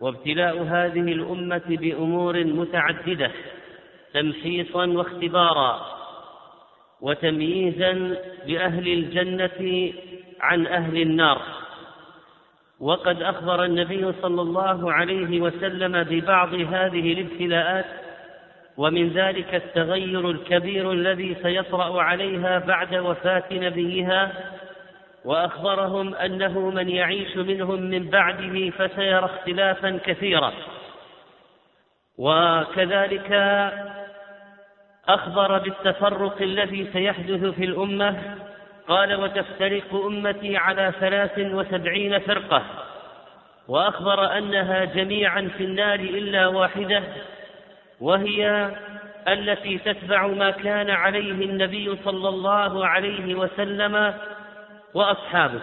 وابتلاء هذه الأمة بأمور متعددة تمحيصا واختبارا وتمييزا لأهل الجنة عن أهل النار. وقد أخبر النبي صلى الله عليه وسلم ببعض هذه الابتلاءات ومن ذلك التغير الكبير الذي سيطرأ عليها بعد وفاة نبيها وأخبرهم أنه من يعيش منهم من بعده فسيرى اختلافا كثيرا. وكذلك أخبر بالتفرق الذي سيحدث في الأمة قال وتفترق أمتي على ثلاث وسبعين فرقة. وأخبر أنها جميعا في النار إلا واحدة وهي التي تتبع ما كان عليه النبي صلى الله عليه وسلم وأصحابه.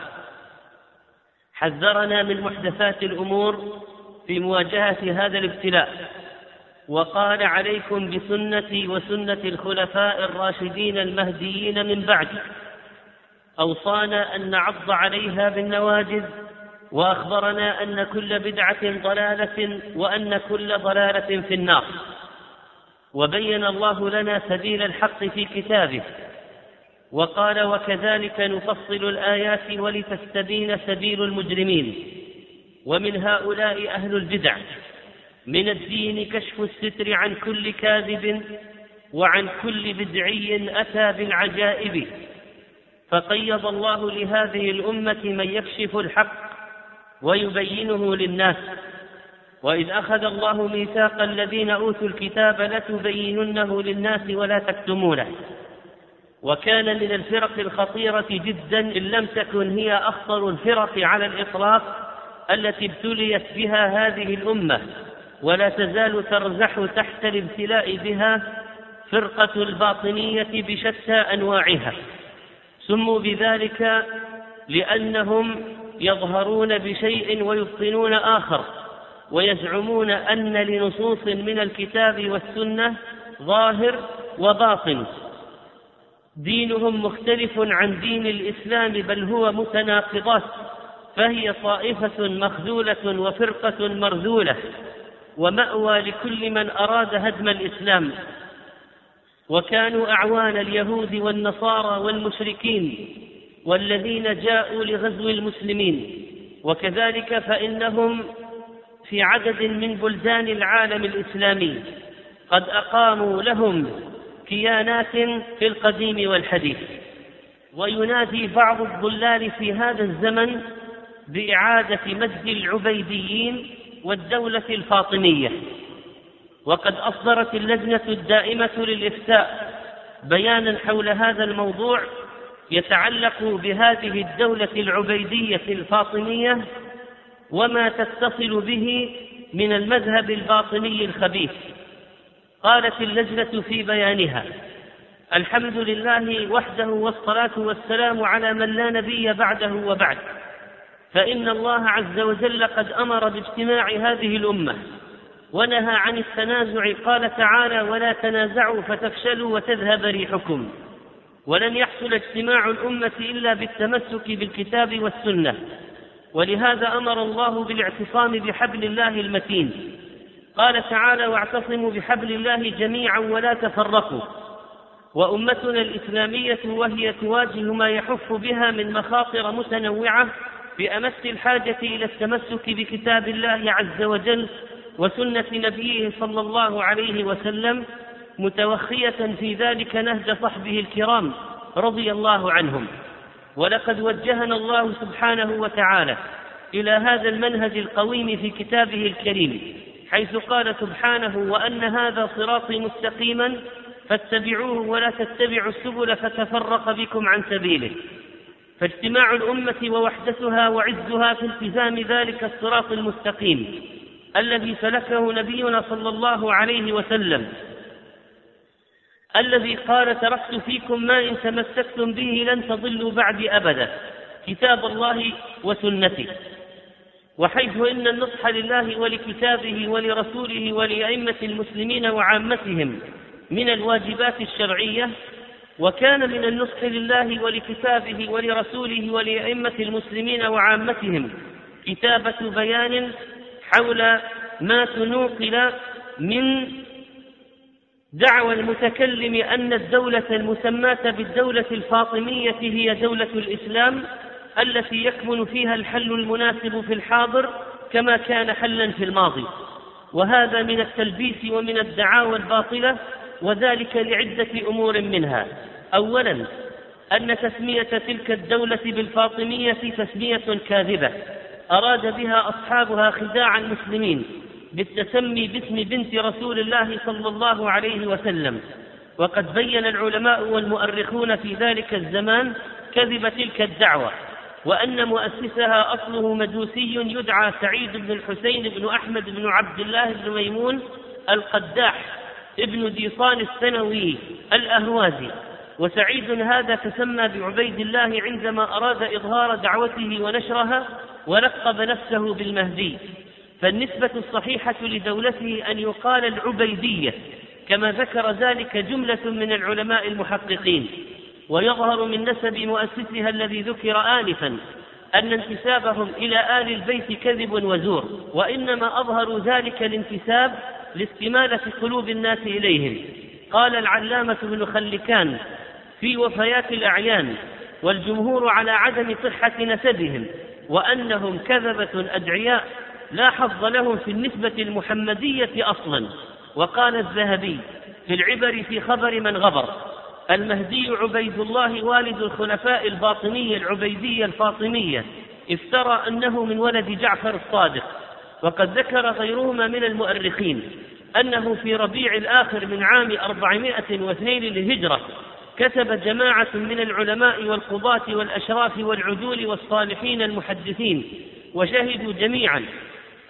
حذرنا من محدثات الأمور في مواجهة هذا الابتلاء وقال عليكم بسنتي وسنة الخلفاء الراشدين المهديين من بعدي أوصانا أن نعض عليها بالنواجذ وأخبرنا أن كل بدعة ضلالة وأن كل ضلالة في النار. وبين الله لنا سبيل الحق في كتابه. وقال وكذلك نفصل الآيات ولتستبين سبيل المجرمين. ومن هؤلاء أهل البدع من الدين كشف الستر عن كل كاذب وعن كل بدعي أتى بالعجائب. فقيض الله لهذه الأمة من يكشف الحق ويبينه للناس. وإذ أخذ الله ميثاق الذين أوتوا الكتاب لتبيننه للناس ولا تكتمونه. وكان من الفرق الخطيرة جدا إن لم تكن هي أخطر الفرق على الإطلاق التي ابتليت بها هذه الأمة ولا تزال ترزح تحت الابتلاء بها فرقة الباطنية بشتى أنواعها. سموا بذلك لأنهم يظهرون بشيء ويبطنون آخر ويزعمون أن لنصوص من الكتاب والسنة ظاهر وباطن. دينهم مختلف عن دين الإسلام بل هو متناقضات فهي طائفة مخذولة وفرقة مرذولة ومأوى لكل من أراد هدم الإسلام. وكانوا أعوان اليهود والنصارى والمشركين والذين جاءوا لغزو المسلمين. وكذلك فإنهم في عدد من بلدان العالم الإسلامي قد أقاموا لهم كيانات في القديم والحديث. وينادي بعض الضلال في هذا الزمن بإعادة مجد العبيديين والدولة الفاطمية. وقد أصدرت اللجنة الدائمة للإفتاء بيانا حول هذا الموضوع يتعلق بهذه الدولة العبيدية الفاطمية وما تتصل به من المذهب الباطني الخبيث. قالت اللجنة في بيانها الحمد لله وحده والصلاة والسلام على من لا نبي بعده وبعد فإن الله عز وجل قد أمر باجتماع هذه الأمة ونهى عن التنازع قال تعالى ولا تنازعوا فتفشلوا وتذهب ريحكم ولن يحصل اجتماع الأمة إلا بالتمسك بالكتاب والسنة ولهذا أمر الله بالاعتصام بحبل الله المتين. قال تعالى واعتصموا بحبل الله جميعا ولا تفرقوا. وأمتنا الإسلامية وهي تواجه ما يحف بها من مخاطر متنوعة بأمس الحاجة إلى التمسك بكتاب الله عز وجل وسنة نبيه صلى الله عليه وسلم متوخية في ذلك نهج صحبه الكرام رضي الله عنهم. ولقد وجهنا الله سبحانه وتعالى إلى هذا المنهج القويم في كتابه الكريم. حيث قال سبحانه وأن هذا صراطي مستقيما فاتبعوه ولا تتبعوا السبل فتفرق بكم عن سبيله. فاجتماع الأمة ووحدتها وعزها في التزام ذلك الصراط المستقيم الذي سلكه نبينا صلى الله عليه وسلم. الذي قال تركت فيكم ما إن تمسكتم به لن تضلوا بعد أبدا. كتاب الله وسنتي وحيث إن النصح لله ولكتابه ولرسوله ولأئمة المسلمين وعامتهم من الواجبات الشرعية وكان من النصح لله ولكتابه ولرسوله ولأئمة المسلمين وعامتهم كتابة بيان حول ما تنوقل من دعوى المتكلم أن الدولة المسماة بالدولة الفاطمية هي دولة الإسلام التي يكمن فيها الحل المناسب في الحاضر كما كان حلا في الماضي. وهذا من التلبيس ومن الدعاوى الباطلة وذلك لعدة أمور منها. أولا أن تسمية تلك الدولة بالفاطمية تسمية كاذبة. أراد بها أصحابها خداع المسلمين بالتسمي باسم بنت رسول الله صلى الله عليه وسلم. وقد بين العلماء والمؤرخون في ذلك الزمان كذب تلك الدعوة. وأن مؤسسها أصله مجوسي يدعى سعيد بن الحسين بن أحمد بن عبد الله بن ميمون القداح ابن ديصان السنوي الأهوازي. وسعيد هذا تسمى بعبيد الله عندما أراد إظهار دعوته ونشرها ولقب نفسه بالمهدي. فالنسبة الصحيحة لدولته أن يقال العبيدية كما ذكر ذلك جملة من العلماء المحققين. ويظهر من نسب مؤسسها الذي ذكر آنفا أن انتسابهم إلى آل البيت كذب وزور وإنما أظهروا ذلك الانتساب لاستمالة قلوب الناس إليهم. قال العلامة بن خلكان في وفيات الأعيان والجمهور على عدم صحة نسبهم وأنهم كذبة أدعياء لا حظ لهم في النسبة المحمدية أصلا. وقال الذهبي في العبر في خبر من غبر المهدي عبيد الله والد الخلفاء الباطنية العبيدية الفاطمية. افترى أنه من ولد جعفر الصادق. وقد ذكر غيرهما من المؤرخين أنه في ربيع الآخر من عام أربعمائة واثنين للهجرة كتب جماعة من العلماء والقضاة والأشراف والعدول والصالحين المحدثين وشهدوا جميعا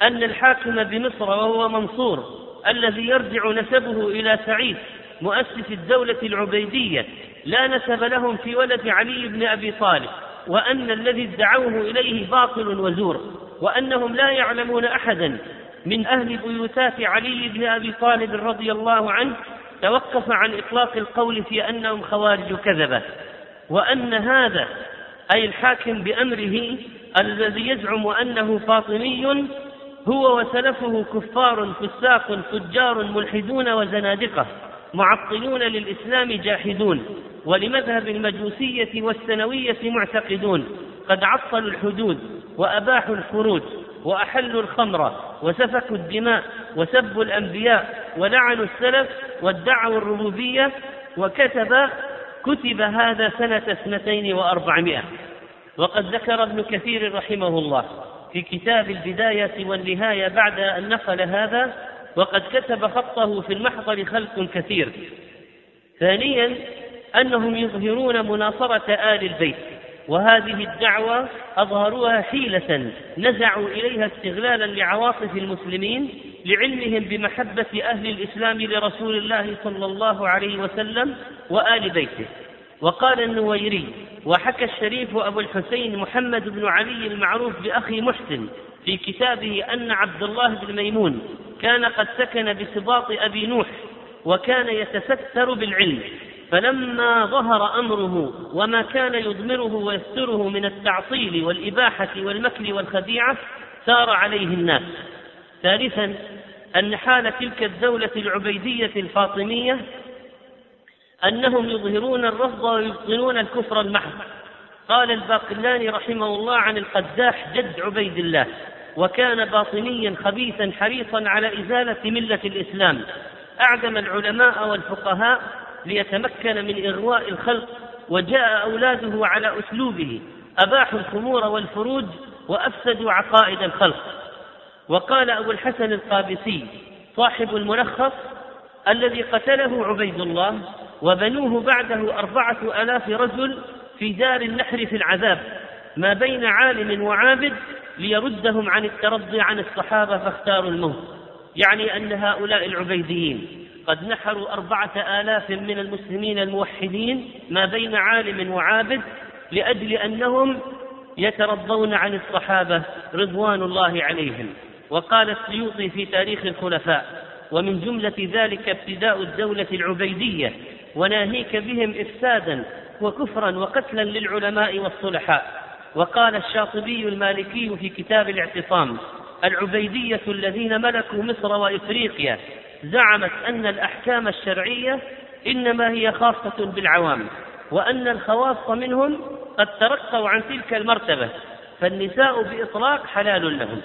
أن الحاكم بمصر وهو منصور الذي يرجع نسبه إلى سعيد مؤسس الدولة العبيدية لا نسب لهم في ولد علي بن أبي طالب وأن الذي ادعوه إليه باطل وزور وأنهم لا يعلمون أحدا. من أهل بيوتات علي بن أبي طالب رضي الله عنه توقف عن إطلاق القول في أنهم خوارج كذبة وأن هذا أي الحاكم بأمره الذي يزعم أنه فاطمي هو وسلفه كفار فساق فجار ملحدون وزنادقة. معطلون للإسلام جاحدون ولمذهب المجوسية والسنوية معتقدون. قد عطلوا الحدود وأباحوا الخروج وأحلوا الخمر وسفكوا الدماء وسبوا الأنبياء ولعنوا السلف وادعوا الربوبية وكتب كتب هذا سنة اثنتين وأربعمائة. وقد ذكر ابن كثير رحمه الله في كتاب البداية والنهاية بعد أن نقل هذا وقد كتب خطه في المحضر خلق كثير. ثانيا أنهم يظهرون مناصرة آل البيت وهذه الدعوة أظهروها حيلة نزعوا إليها استغلالا لعواطف المسلمين لعلمهم بمحبة أهل الإسلام لرسول الله صلى الله عليه وسلم وآل بيته. وقال النويري وحكى الشريف أبو الحسين محمد بن علي المعروف بأخي محسن في كتابه أن عبد الله بن ميمون كان قد سكن بسباط أبي نوح وكان يتستر بالعلم فلما ظهر أمره وما كان يضمره ويستره من التعطيل والإباحة والمكر والخديعة سار عليه الناس. ثالثا أن حال تلك الدولة العبيدية الفاطمية أنهم يظهرون الرفض ويبطنون الكفر المحض. قال الباقلاني رحمه الله عن القداح جد عبيد الله. وكان باطنيا خبيثا حريصا على إزالة ملة الإسلام. أعدم العلماء والفقهاء ليتمكن من إغواء الخلق وجاء أولاده على أسلوبه. أباحوا الخمور والفروج وأفسدوا عقائد الخلق. وقال أبو الحسن القابسي صاحب الملخص الذي قتله عبيد الله وبنوه بعده أربعة آلاف رجل في دار النحر في العذاب. ما بين عالم وعابد ليردهم عن الترضي عن الصحابة فاختاروا الموت. يعني أن هؤلاء العبيديين قد نحروا أربعة آلاف من المسلمين الموحدين ما بين عالم وعابد لأجل أنهم يترضون عن الصحابة رضوان الله عليهم. وقال السيوطي في تاريخ الخلفاء ومن جملة ذلك ابتداء الدولة العبيدية وناهيك بهم إفسادا وكفرا وقتلا للعلماء والصلحاء. وقال الشاطبي المالكي في كتاب الاعتصام العبيدية الذين ملكوا مصر وإفريقيا زعمت أن الأحكام الشرعية إنما هي خاصة بالعوام وأن الخواص منهم قد ترقوا عن تلك المرتبة فالنساء بإطلاق حلال لهم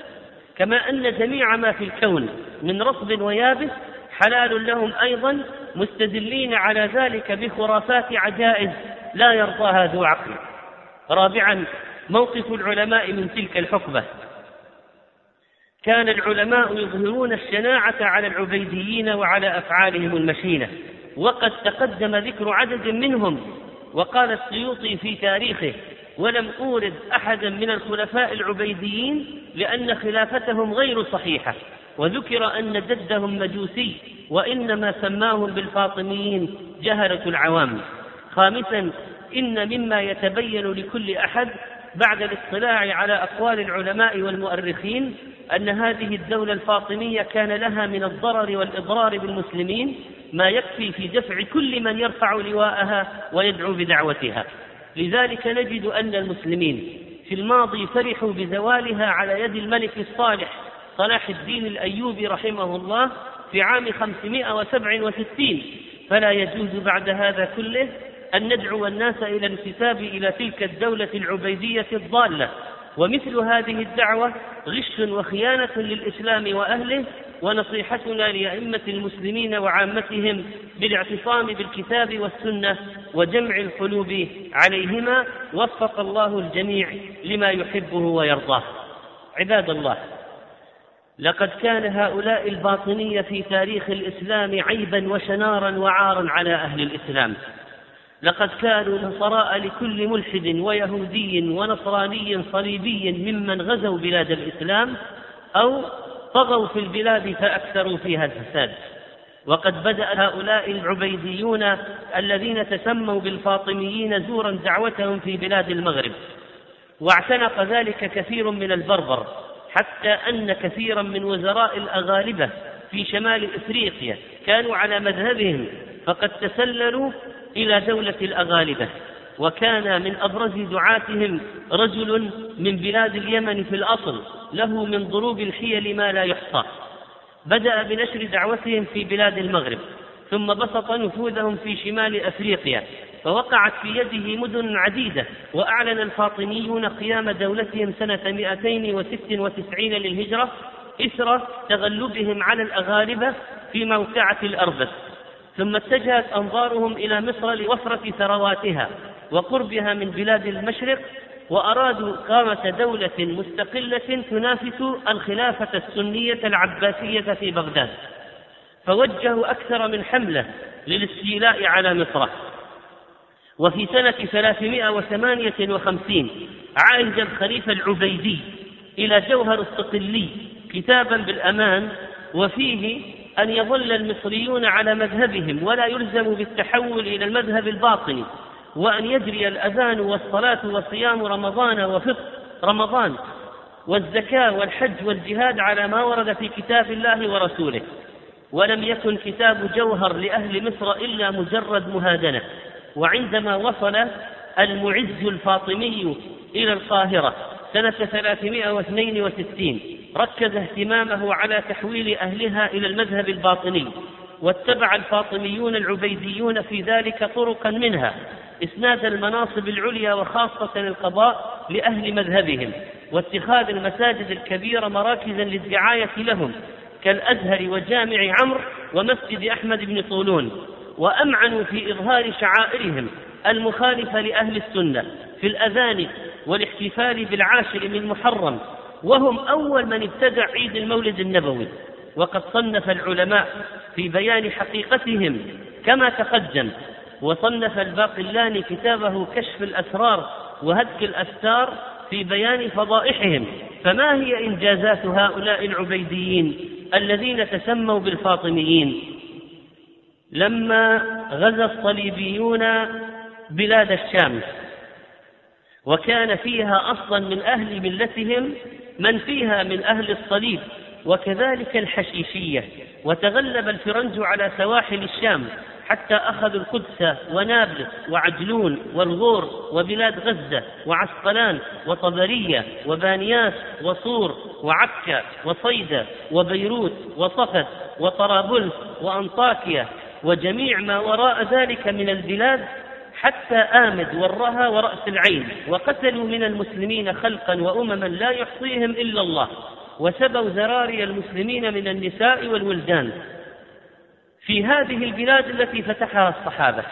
كما أن جميع ما في الكون من رطب ويابس حلال لهم أيضا مستدلين على ذلك بخرافات عجائز لا يرضاها ذو عقل. رابعا موقف العلماء من تلك الحقبة. كان العلماء يظهرون الشناعة على العبيديين وعلى أفعالهم المشينة وقد تقدم ذكر عدد منهم وقال السيوطي في تاريخه ولم أورد أحدا من الخلفاء العبيديين لأن خلافتهم غير صحيحة وذكر أن جدهم مجوسي وإنما سماهم بالفاطميين جهلة العوام. خامسا إن مما يتبين لكل أحد بعد الاطلاع على أقوال العلماء والمؤرخين أن هذه الدولة الفاطمية كان لها من الضرر والإضرار بالمسلمين ما يكفي في دفع كل من يرفع لواءها ويدعو بدعوتها. لذلك نجد أن المسلمين في الماضي فرحوا بزوالها على يد الملك الصالح صلاح الدين الأيوبي رحمه الله في عام 567 فلا يجوز بعد هذا كله أن ندعو الناس إلى الانتساب إلى تلك الدولة العبيدية الضالة. ومثل هذه الدعوة غش وخيانة للإسلام وأهله ونصيحتنا لأئمة المسلمين وعامتهم بالاعتصام بالكتاب والسنة وجمع القلوب عليهما وفق الله الجميع لما يحبه ويرضاه. عباد الله لقد كان هؤلاء الباطنية في تاريخ الإسلام عيبا وشنارا وعارا على أهل الإسلام. لقد كانوا نصراء لكل ملحد ويهودي ونصراني صليبي ممن غزوا بلاد الإسلام أو طغوا في البلاد فأكثروا فيها الفساد. وقد بدأ هؤلاء العبيديون الذين تسموا بالفاطميين زورا دعوتهم في بلاد المغرب. واعتنق ذلك كثير من البربر حتى أن كثيرا من وزراء الأغالبة في شمال إفريقيا كانوا على مذهبهم فقد تسللوا إلى دولة الأغالبة وكان من أبرز دعاتهم رجل من بلاد اليمن في الأصل له من ضروب الحيل ما لا يحصى. بدأ بنشر دعوتهم في بلاد المغرب ثم بسط نفوذهم في شمال أفريقيا. فوقعت في يده مدن عديدة وأعلن الفاطميون قيام دولتهم سنة 296 للهجرة إثر تغلبهم على الأغالبة في موقعة الأربس ثم اتجهت أنظارهم إلى مصر لوفرة ثرواتها وقربها من بلاد المشرق وأرادوا إقامة دولة مستقلة تنافس الخلافة السنية العباسية في بغداد. فوجهوا أكثر من حملة للاستيلاء على مصر. وفي سنة 358 عالج الخليفة العبيدي إلى جوهر الصقلي كتابا بالأمان وفيه أن يظل المصريون على مذهبهم ولا يلزموا بالتحول إلى المذهب الباطني وأن يجري الأذان والصلاة وصيام رمضان وفطر رمضان والزكاة والحج والجهاد على ما ورد في كتاب الله ورسوله. ولم يكن كتاب جوهر لأهل مصر إلا مجرد مهادنة وعندما وصل المعز الفاطمي إلى القاهرة سنة 362 ركز اهتمامه على تحويل أهلها إلى المذهب الباطني واتبع الفاطميون العبيديون في ذلك طرقا منها إسناد المناصب العليا وخاصة القضاء لأهل مذهبهم واتخاذ المساجد الكبيرة مراكزا للدعاية لهم كالأزهر وجامع عمرو ومسجد أحمد بن طولون وأمعنوا في إظهار شعائرهم المخالفة لأهل السنة في الأذان والاحتفال بالعاشر من محرم وهم أول من ابتدع عيد المولد النبوي. وقد صنف العلماء في بيان حقيقتهم كما تقدم وصنف الباقلاني كتابه كشف الأسرار وهتك الأستار في بيان فضائحهم. فما هي إنجازات هؤلاء العبيديين الذين تسموا بالفاطميين؟ لما غزا الصليبيون بلاد الشام وكان فيها أصلا من أهل ملتهم من فيها من أهل الصليب وكذلك الحشيشية وتغلب الفرنج على سواحل الشام حتى أخذوا القدس ونابلس وعجلون والغور وبلاد غزة وعسقلان وطبرية وبانياس وصور وعكا وصيدا وبيروت وصفد وطرابلس وأنطاكيا وجميع ما وراء ذلك من البلاد حتى آمد والرها ورأس العين وقتلوا من المسلمين خلقا وأمما لا يحصيهم إلا الله وسبوا ذراري المسلمين من النساء والولدان. في هذه البلاد التي فتحها الصحابة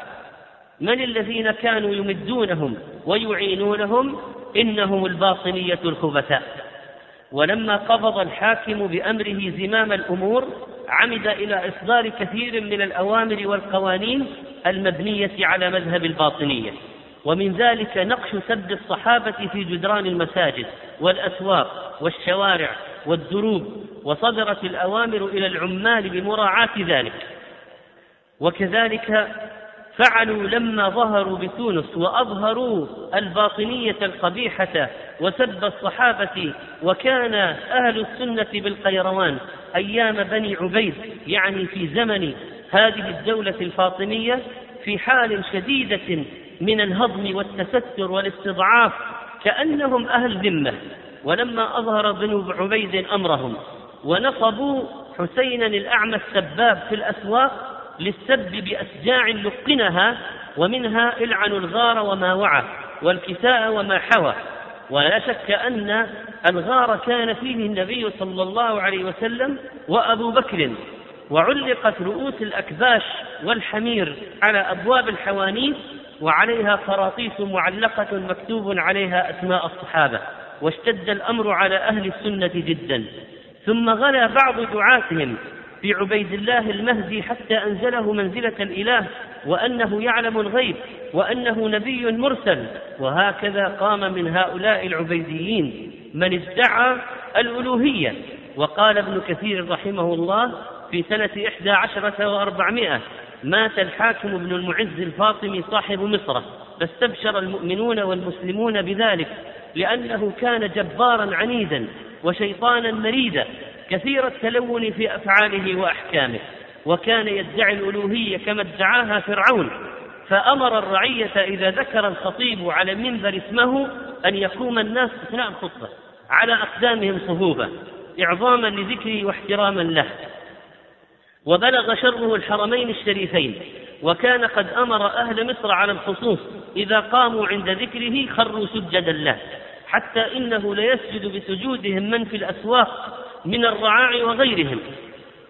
من الذين كانوا يمدونهم ويعينونهم؟ إنهم الباطنية الخبثاء. ولما قبض الحاكم بأمره زمام الأمور عمد إلى إصدار كثير من الأوامر والقوانين المبنية على مذهب الباطنية. ومن ذلك نقش سب الصحابة في جدران المساجد والأسواق والشوارع والدروب وصدرت الأوامر إلى العمال بمراعاة ذلك. وكذلك فعلوا لما ظهروا بتونس وأظهروا الباطنية القبيحة وسب الصحابة وكان أهل السنة بالقيروان أيام بني عبيد يعني في زمن هذه الدولة الفاطمية في حال شديدة من الهضم والتستر والاستضعاف كأنهم أهل ذمة. ولما أظهر بنو عبيد أمرهم ونصبوا حسينا الأعمى السباب في الأسواق للسب بأسجاع لقنها ومنها العن الغار وما وعى والكساء وما حوى. ولا شك أن الغار كان فيه النبي صلى الله عليه وسلم وأبو بكر وعلقت رؤوس الأكباش والحمير على أبواب الحوانيت وعليها خراطيس معلقة مكتوب عليها أسماء الصحابة واشتد الأمر على أهل السنة جدا. ثم غلا بعض دعاتهم في عبيد الله المهدي حتى أنزله منزلة الإله وأنه يعلم الغيب وأنه نبي مرسل. وهكذا قام من هؤلاء العبيديين من ادعى الألوهية. وقال ابن كثير رحمه الله في سنة إحدى عشرة وأربعمائة مات الحاكم ابن المعز الفاطمي صاحب مصر فاستبشر المؤمنون والمسلمون بذلك لأنه كان جبارا عنيدا وشيطانا مريدا كثير التلون في أفعاله وأحكامه وكان يدعي الألوهية كما ادعاها فرعون فأمر الرعية إذا ذكر الخطيب على المنبر اسمه أن يقوم الناس أثناء الخطبة على أقدامهم صفوفا إعظاما لذكره واحتراما له. وبلغ شره الحرمين الشريفين وكان قد أمر أهل مصر على الخصوص إذا قاموا عند ذكره خروا سجدا له حتى إنه ليسجد بسجودهم من في الأسواق من الرعاع وغيرهم.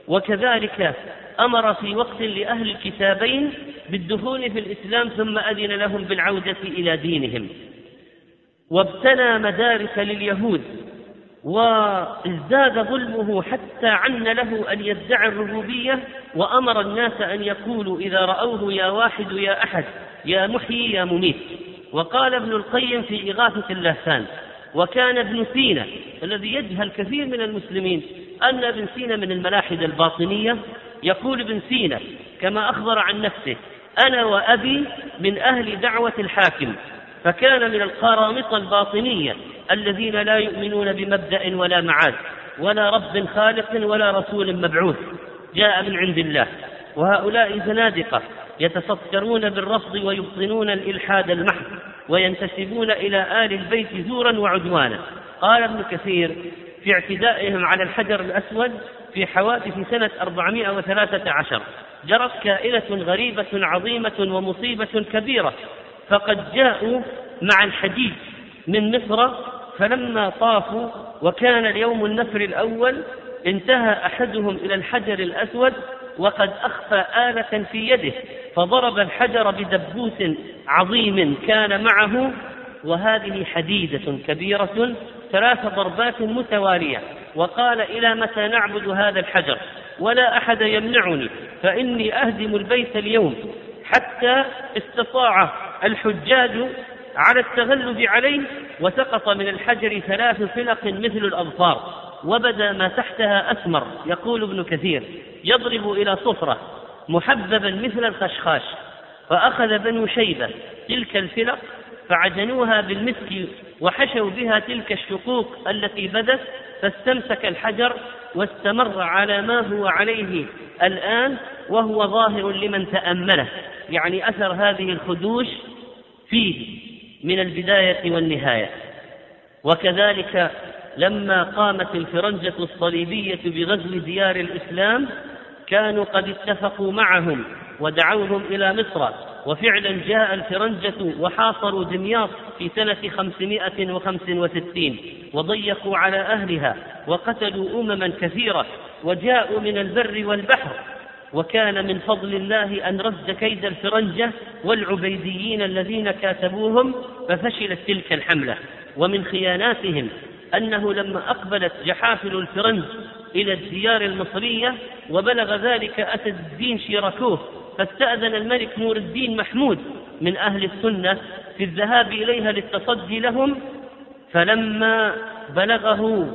وكذلك أمر في وقت لأهل الكتابين بالدخول في الإسلام ثم أذن لهم بالعودة إلى دينهم. وابتنى مدارس لليهود وازداد ظلمه حتى عن له أن يدعي الربوبية وأمر الناس أن يقولوا إذا رأوه يا واحد يا أحد يا محيي يا مميت. وقال ابن القيم في إغاثة اللهفان وكان ابن سينا الذي يجهل كثير من المسلمين أن ابن سينا من الملاحدة الباطنية يقول ابن سينا كما أخبر عن نفسه أنا وأبي من أهل دعوة الحاكم. فكان من القرامطه الباطنية الذين لا يؤمنون بمبدأ ولا معاد ولا رب خالق ولا رسول مبعوث جاء من عند الله. وهؤلاء زنادقة يتسترون بالرفض ويبطنون الإلحاد المحض وينتسبون إلى آل البيت زورا وعدوانا. قال ابن كثير في اعتدائهم على الحجر الأسود في حوادث سنة 413 جرت كائنة غريبة عظيمة ومصيبة كبيرة فقد جاءوا مع الحديد من مصر فلما طافوا وكان اليوم النفر الأول انتهى أحدهم إلى الحجر الأسود وقد أخفى آلة في يده فضرب الحجر بدبوس عظيم كان معه وهذه حديدة كبيرة ثلاث ضربات متوالية وقال إلى متى نعبد هذا الحجر؟ ولا أحد يمنعني فإني أهدم البيت اليوم حتى استطاع الحجاج على التغلب عليه وسقط من الحجر ثلاث فلق مثل الأظفار وبدا ما تحتها أسمر يقول ابن كثير يضرب إلى صفرة محببا مثل الخشخاش فأخذ بنو شيبة تلك الفلق فعجنوها بالمسك وحشوا بها تلك الشقوق التي بدت فاستمسك الحجر واستمر على ما هو عليه الآن وهو ظاهر لمن تأمله. يعني أثر هذه الخدوش فيه من البداية والنهاية. وكذلك لما قامت الفرنجة الصليبية بغزو ديار الإسلام كانوا قد اتفقوا معهم ودعوهم إلى مصر وفعلا جاء الفرنجة وحاصروا دمياط في سنة خمسمائة وخمس وستين وضيقوا على أهلها وقتلوا أمما كثيرة وجاءوا من البر والبحر. وكان من فضل الله أن رد كيد الفرنجة والعبيديين الذين كاتبوهم ففشلت تلك الحملة. ومن خياناتهم أنه لما أقبلت جحافل الفرنج إلى الديار المصرية وبلغ ذلك أسد الدين شيراكوه فاستأذن الملك نور الدين محمود من أهل السنة في الذهاب إليها للتصدي لهم فلما بلغه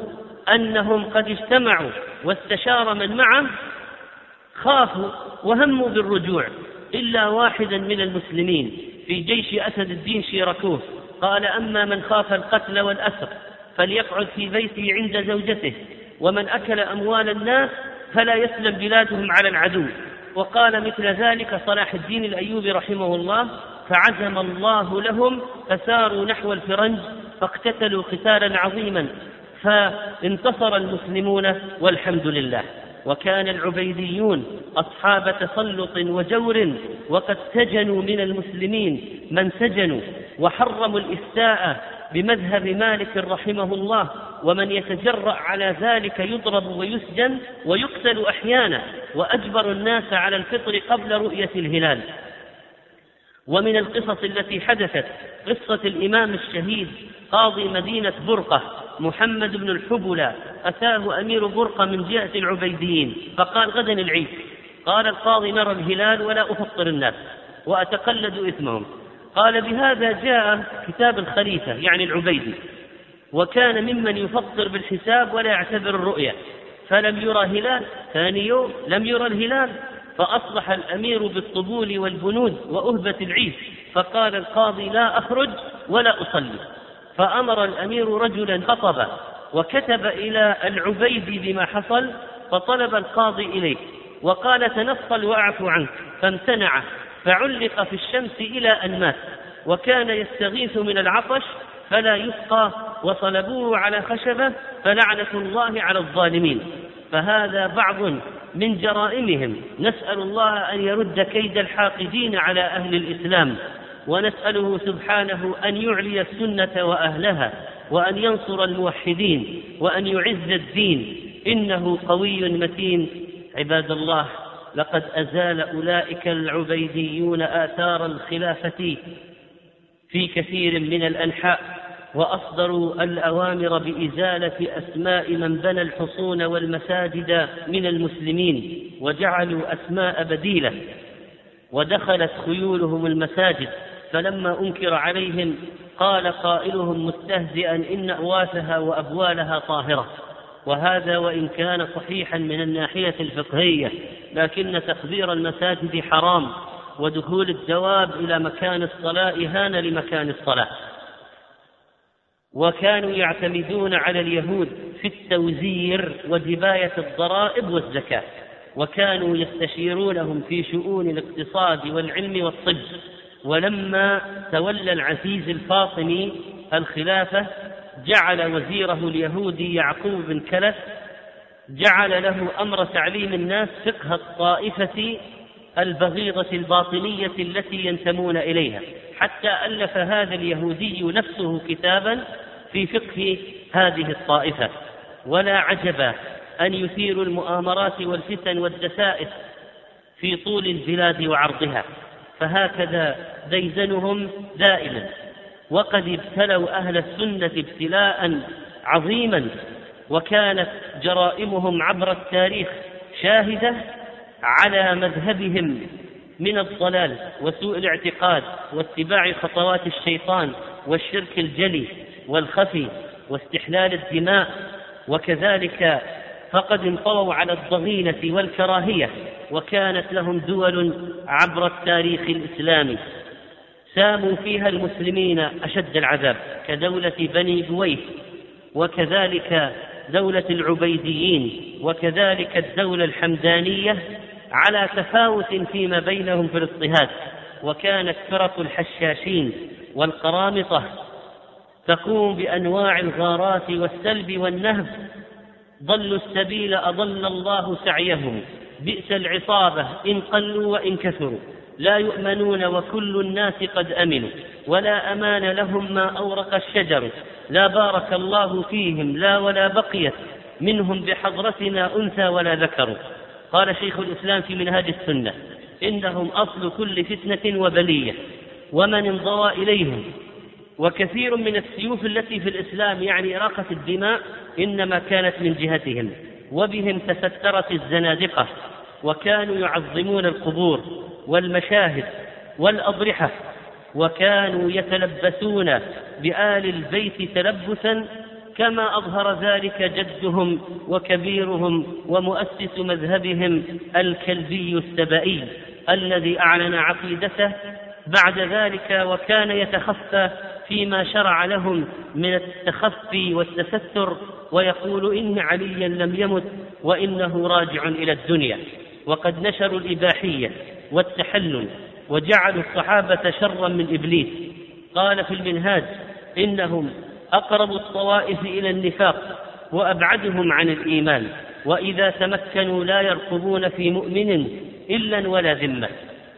أنهم قد اجتمعوا واستشار من معه خافوا وهموا بالرجوع إلا واحدا من المسلمين في جيش أسد الدين شيركوه قال أما من خاف القتل والأسر فليقعد في بيته عند زوجته ومن أكل أموال الناس فلا يسلم بلادهم على العدو. وقال مثل ذلك صلاح الدين الأيوبي رحمه الله فعزم الله لهم فساروا نحو الفرنج فاقتتلوا قتالا عظيما فانتصر المسلمون والحمد لله. وكان العبيديون أصحاب تسلط وجور وقد سجنوا من المسلمين من سجنوا وحرموا الإفتاء بمذهب مالك رحمه الله ومن يتجرأ على ذلك يضرب ويسجن ويقتل أحيانا وأجبر الناس على الفطر قبل رؤية الهلال. ومن القصص التي حدثت قصة الإمام الشهيد قاضي مدينة برقة محمد بن الحبلى أتاه أمير برقة من جهة العبيديين فقال غدا العيد. قال القاضي نرى الهلال ولا أفطر الناس وأتقلد إثمهم. قال بهذا جاء كتاب الخليفة يعني العبيدي وكان ممن يفطر بالحساب ولا يعتبر الرؤية فلم يرى هلال ثاني يوم لم يرى الهلال فأصبح الأمير بالطبول والبنود وأهبة العيد فقال القاضي لا أخرج ولا أصلي. فأمر الأمير رجلا خطب وكتب إلى العبيد بما حصل فطلب القاضي إليه وقال تنصل وأعفو عنك فامتنع فعلق في الشمس إلى أن مات وكان يستغيث من العطش فلا يسقى وصلبوه على خشبة فلعنة الله على الظالمين. فهذا بعض من جرائمهم. نسأل الله أن يرد كيد الحاقدين على أهل الإسلام ونسأله سبحانه أن يعلي السنة وأهلها وأن ينصر الموحدين وأن يعز الدين. إنه قوي متين. عباد الله لقد أزال أولئك العبيديون آثار الخلافة في كثير من الأنحاء. وأصدروا الأوامر بإزالة أسماء من بنى الحصون والمساجد من المسلمين وجعلوا أسماء بديلة ودخلت خيولهم المساجد فلما أنكر عليهم قال قائلهم مستهزئا إن أواسها وأبوالها طاهرة. وهذا وإن كان صحيحا من الناحية الفقهية لكن تخبير المساجد حرام ودخول الدواب إلى مكان الصلاة إهانة لمكان الصلاة. وكانوا يعتمدون على اليهود في التوزير وجباية الضرائب والزكاة وكانوا يستشيرونهم في شؤون الاقتصاد والعلم والطب. ولما تولى العزيز الفاطمي الخلافة جعل وزيره اليهودي يعقوب بن كلف جعل له أمر تعليم الناس فقه الطائفة البغيضة الباطنية التي ينتمون إليها. حتى ألف هذا اليهودي نفسه كتابا في فقه هذه الطائفة. ولا عجب أن يثيروا المؤامرات والفتن والدسائس في طول البلاد وعرضها. فهكذا ديدنهم دائما. وقد ابتلوا أهل السنة ابتلاء عظيما. وكانت جرائمهم عبر التاريخ شاهدة على مذهبهم من الضلال وسوء الاعتقاد واتباع خطوات الشيطان والشرك الجلي والخفي واستحلال الدماء وكذلك فقد انطووا على الضغينة والكراهية وكانت لهم دول عبر التاريخ الإسلامي. ساموا فيها المسلمين أشد العذاب كدولة بني بويس وكذلك دولة العبيديين وكذلك الدولة الحمدانية على تفاوت فيما بينهم في الاضطهاد وكانت فرق الحشاشين والقرامطة تقوم بأنواع الغارات والسلب والنهب. ضلوا السبيل أضل الله سعيهم. بئس العصابة إن قلوا وإن كثروا. لا يؤمنون وكل الناس قد أمنوا ولا أمان لهم ما أورق الشجر. لا بارك الله فيهم لا ولا بقيت. منهم بحضرتنا أنثى ولا ذكر. قال شيخ الإسلام في منهاج السنة إنهم أصل كل فتنة وبلية ومن انضوى إليهم. وكثير من السيوف التي في الإسلام يعني إراقة الدماء إنما كانت من جهتهم وبهم تسترت الزنادقة وكانوا يعظمون القبور والمشاهد والأضرحة وكانوا يتلبسون بآل البيت تلبسا كما أظهر ذلك جدهم وكبيرهم ومؤسس مذهبهم الكلبي السبئي الذي أعلن عقيدته بعد ذلك وكان يتخفى فيما شرع لهم من التخفي والتستر ويقول إن عليا لم يمت وإنه راجع إلى الدنيا. وقد نشروا الإباحية والتحلل وجعلوا الصحابة شرا من إبليس. قال في المنهاج إنهم أقرب الطوائف إلى النفاق وأبعدهم عن الإيمان وإذا تمكنوا لا يرقبون في مؤمن إلا ولا ذمة.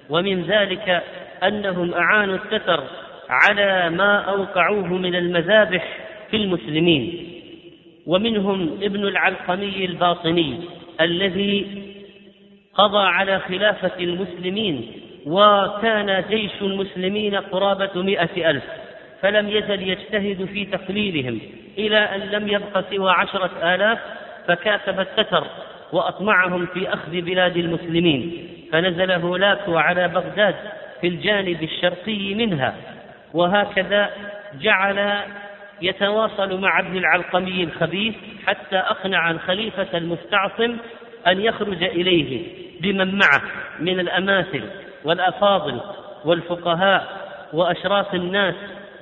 ومن ذلك أنهم أعانوا التتر على ما أوقعوه من المذابح في المسلمين. ومنهم ابن العلقمي الباطني الذي قضى على خلافة المسلمين وكان جيش المسلمين قرابة مئة ألف. فلم يزل يجتهد في تقليلهم إلى أن لم يبق سوى عشرة آلاف فكاتب التتر وأطمعهم في أخذ بلاد المسلمين فنزل هولاكو على بغداد في الجانب الشرقي منها وهكذا جعل يتواصل مع ابن العلقمي الخبيث حتى أقنع الخليفة المستعصم أن يخرج إليه بمن معه من الأماثل والأفاضل والفقهاء وأشراف الناس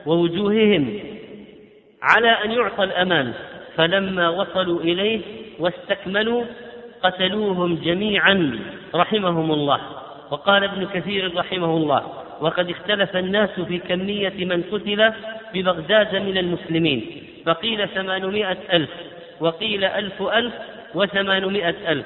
ووجوههم على أن يعطى الأمان فلما وصلوا إليه واستكملوا قتلوهم جميعا رحمهم الله. وقال ابن كثير رحمه الله وقد اختلف الناس في كمية من قتل ببغداد من المسلمين فقيل ثمانمائة ألف وقيل ألف ألف وثمانمائة ألف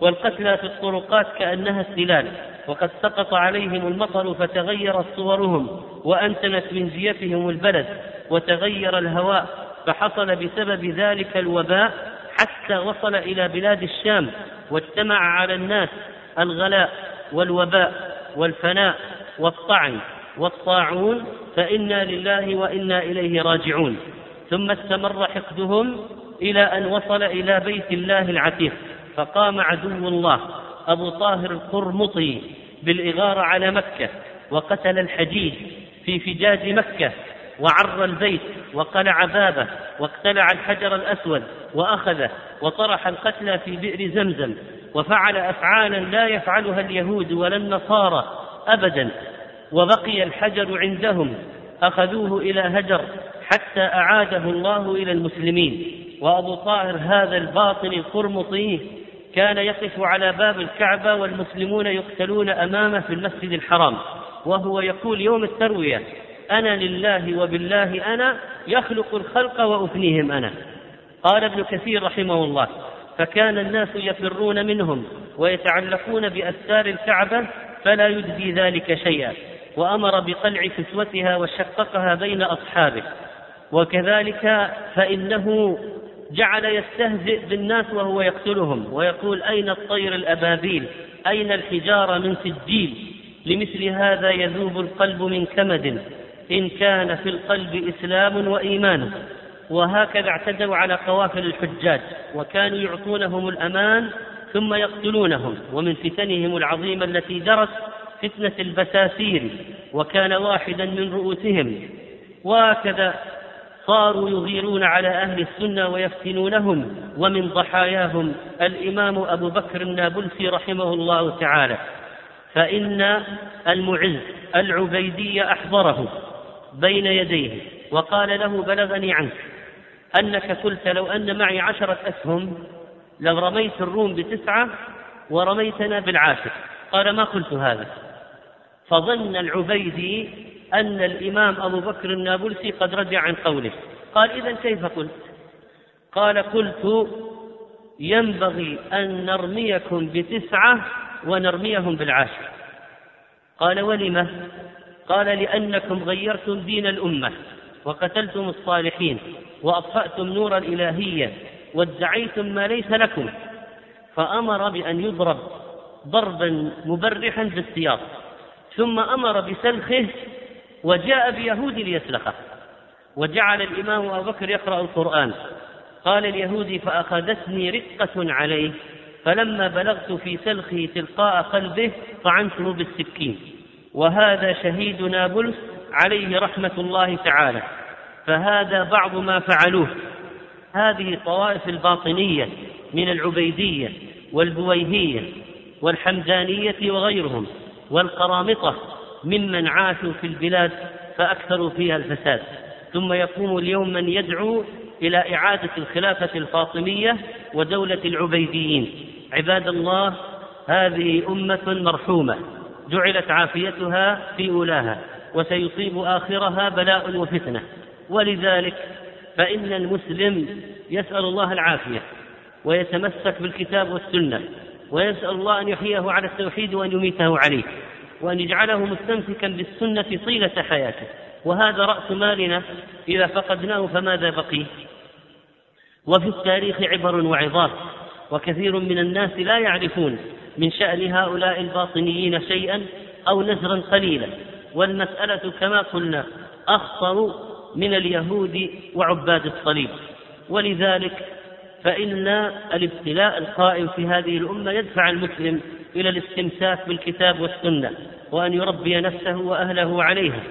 والقتلى في الطرقات كأنها السلال وقد سقط عليهم المطر فتغيرت صورهم وأنتنت من جيفهم البلد وتغير الهواء فحصل بسبب ذلك الوباء حتى وصل إلى بلاد الشام واجتمع على الناس الغلاء والوباء والفناء والطعن والطاعون فإنا لله وإنا إليه راجعون. ثم استمر حقدهم إلى أن وصل إلى بيت الله العتيق فقام عدو الله. أبو طاهر القرمطي بالإغارة على مكة وقتل الحجيج في فجاج مكة وعر البيت وقلع بابه واقتلع الحجر الأسود وأخذه وطرح القتلى في بئر زمزم وفعل أفعالا لا يفعلها اليهود ولا النصارى أبدا وبقي الحجر عندهم أخذوه إلى هجر حتى أعاده الله إلى المسلمين. وأبو طاهر هذا الباطن القرمطي كان يقف على باب الكعبة والمسلمون يقتلون أمامه في المسجد الحرام وهو يقول يوم التروية أنا لله وبالله أنا يخلق الخلق وأفنيهم أنا. قال ابن كثير رحمه الله فكان الناس يفرون منهم ويتعلقون بأستار الكعبة فلا يجزي ذلك شيئا وأمر بقلع كسوتها وشققها بين أصحابه وكذلك فإنه جعل يستهزئ بالناس وهو يقتلهم ويقول أين الطير الأبابيل؟ أين الحجارة من سجيل؟ لمثل هذا يذوب القلب من كمد إن كان في القلب إسلام وإيمان. وهكذا اعتدوا على قوافل الحجاج وكانوا يعطونهم الأمان ثم يقتلونهم ومن فتنهم العظيمة التي درت فتنة البساسير وكان واحدا من رؤوسهم. وهكذا صاروا يغيرون على أهل السنة ويفتنونهم ومن ضحاياهم الإمام أبو بكر النابلسي رحمه الله تعالى. فإن المعز العبيدي أحضره بين يديه وقال له بلغني عنك أنك قلت لو أن معي عشرة أسهم لرميت الروم بتسعة ورميتنا بالعاشر. قال ما قلت هذا؟ فظن العبيدي أن الإمام أبو بكر النابلسي قد رجع عن قوله. قال إذا كيف قلت؟ قال قلت ينبغي أن نرميكم بتسعة ونرميهم بالعاشر. قال ولم؟ قال لأنكم غيرتم دين الأمة وقتلتم الصالحين وأطفأتم نور الإلهية وادعيتم ما ليس لكم. فأمر بأن يضرب ضربا مبرحا بالسياط ثم أمر بسلخه وجاء بيهود ليسلخه. وجعل الإمام أبو بكر يقرأ القرآن. قال اليهودي فأخذتني رقة عليه فلما بلغت في سلخه تلقاء قلبه طعنته بالسكين. وهذا شهيد نابلس عليه رحمة الله تعالى. فهذا بعض ما فعلوه. هذه الطوائف الباطنية من العبيدية والبويهية والحمدانية وغيرهم والقرامطة ممن عاشوا في البلاد فأكثروا فيها الفساد. ثم يقوم اليوم من يدعو إلى إعادة الخلافة الفاطمية ودولة العبيديين. عباد الله هذه أمة مرحومة جعلت عافيتها في أولاها وسيصيب آخرها بلاء وفتنة. ولذلك فإن المسلم يسأل الله العافية ويتمسك بالكتاب والسنة ويسأل الله أن يحييه على التوحيد وأن يميته عليه. وأن يجعله مستمسكا بالسنة طيلة حياته. وهذا رأس مالنا. إذا فقدناه فماذا بقي؟ وفي التاريخ عبر وعظات وكثير من الناس لا يعرفون من شأن هؤلاء الباطنيين شيئا أو نزرا قليلا. والمسألة كما قلنا أخطر من اليهود وعباد الصليب. ولذلك فإن الابتلاء القائم في هذه الأمة يدفع المسلم إلى الاستمساك بالكتاب والسنة وأن يربي نفسه وأهله عليها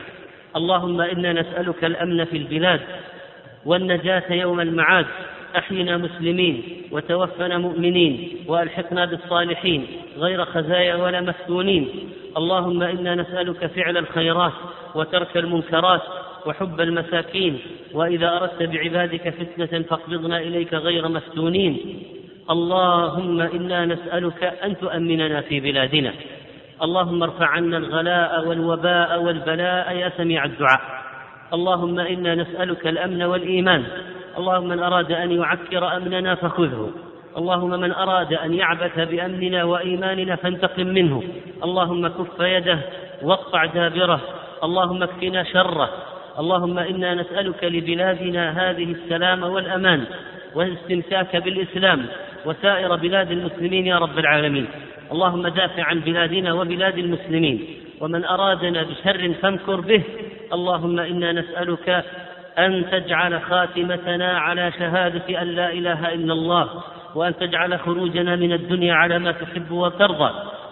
اللهم إنا نسألك الأمن في البلاد والنجاة يوم المعاد. أحينا مسلمين وتوفنا مؤمنين وألحقنا بالصالحين غير خزايا ولا مفتونين اللهم إنا نسألك فعل الخيرات وترك المنكرات وحب المساكين. وإذا أردت بعبادك فتنة فاقبضنا إليك غير مفتونين اللهم إنا نسألك أن تؤمننا في بلادنا. اللهم ارفع عنا الغلاء والوباء والبلاء يا سميع الدعاء. اللهم إنا نسألك الأمن والإيمان. اللهم من أراد أن يعكر أمننا فخذه. اللهم من أراد أن يعبث بأمننا وإيماننا فانتقم منه. اللهم كف يده واقطع دابره. اللهم اكفنا شره. اللهم إنا نسألك لبلادنا هذه السلام والأمان. والاستمساك بالإسلام. وسائر بلاد المسلمين يا رب العالمين. اللهم دافع عن بلادنا وبلاد المسلمين. ومن أرادنا بشر فامكر به. اللهم إنا نسألك أن تجعل خاتمتنا على شهادة أن لا إله إلا الله وأن تجعل خروجنا من الدنيا على ما تحب وترضى.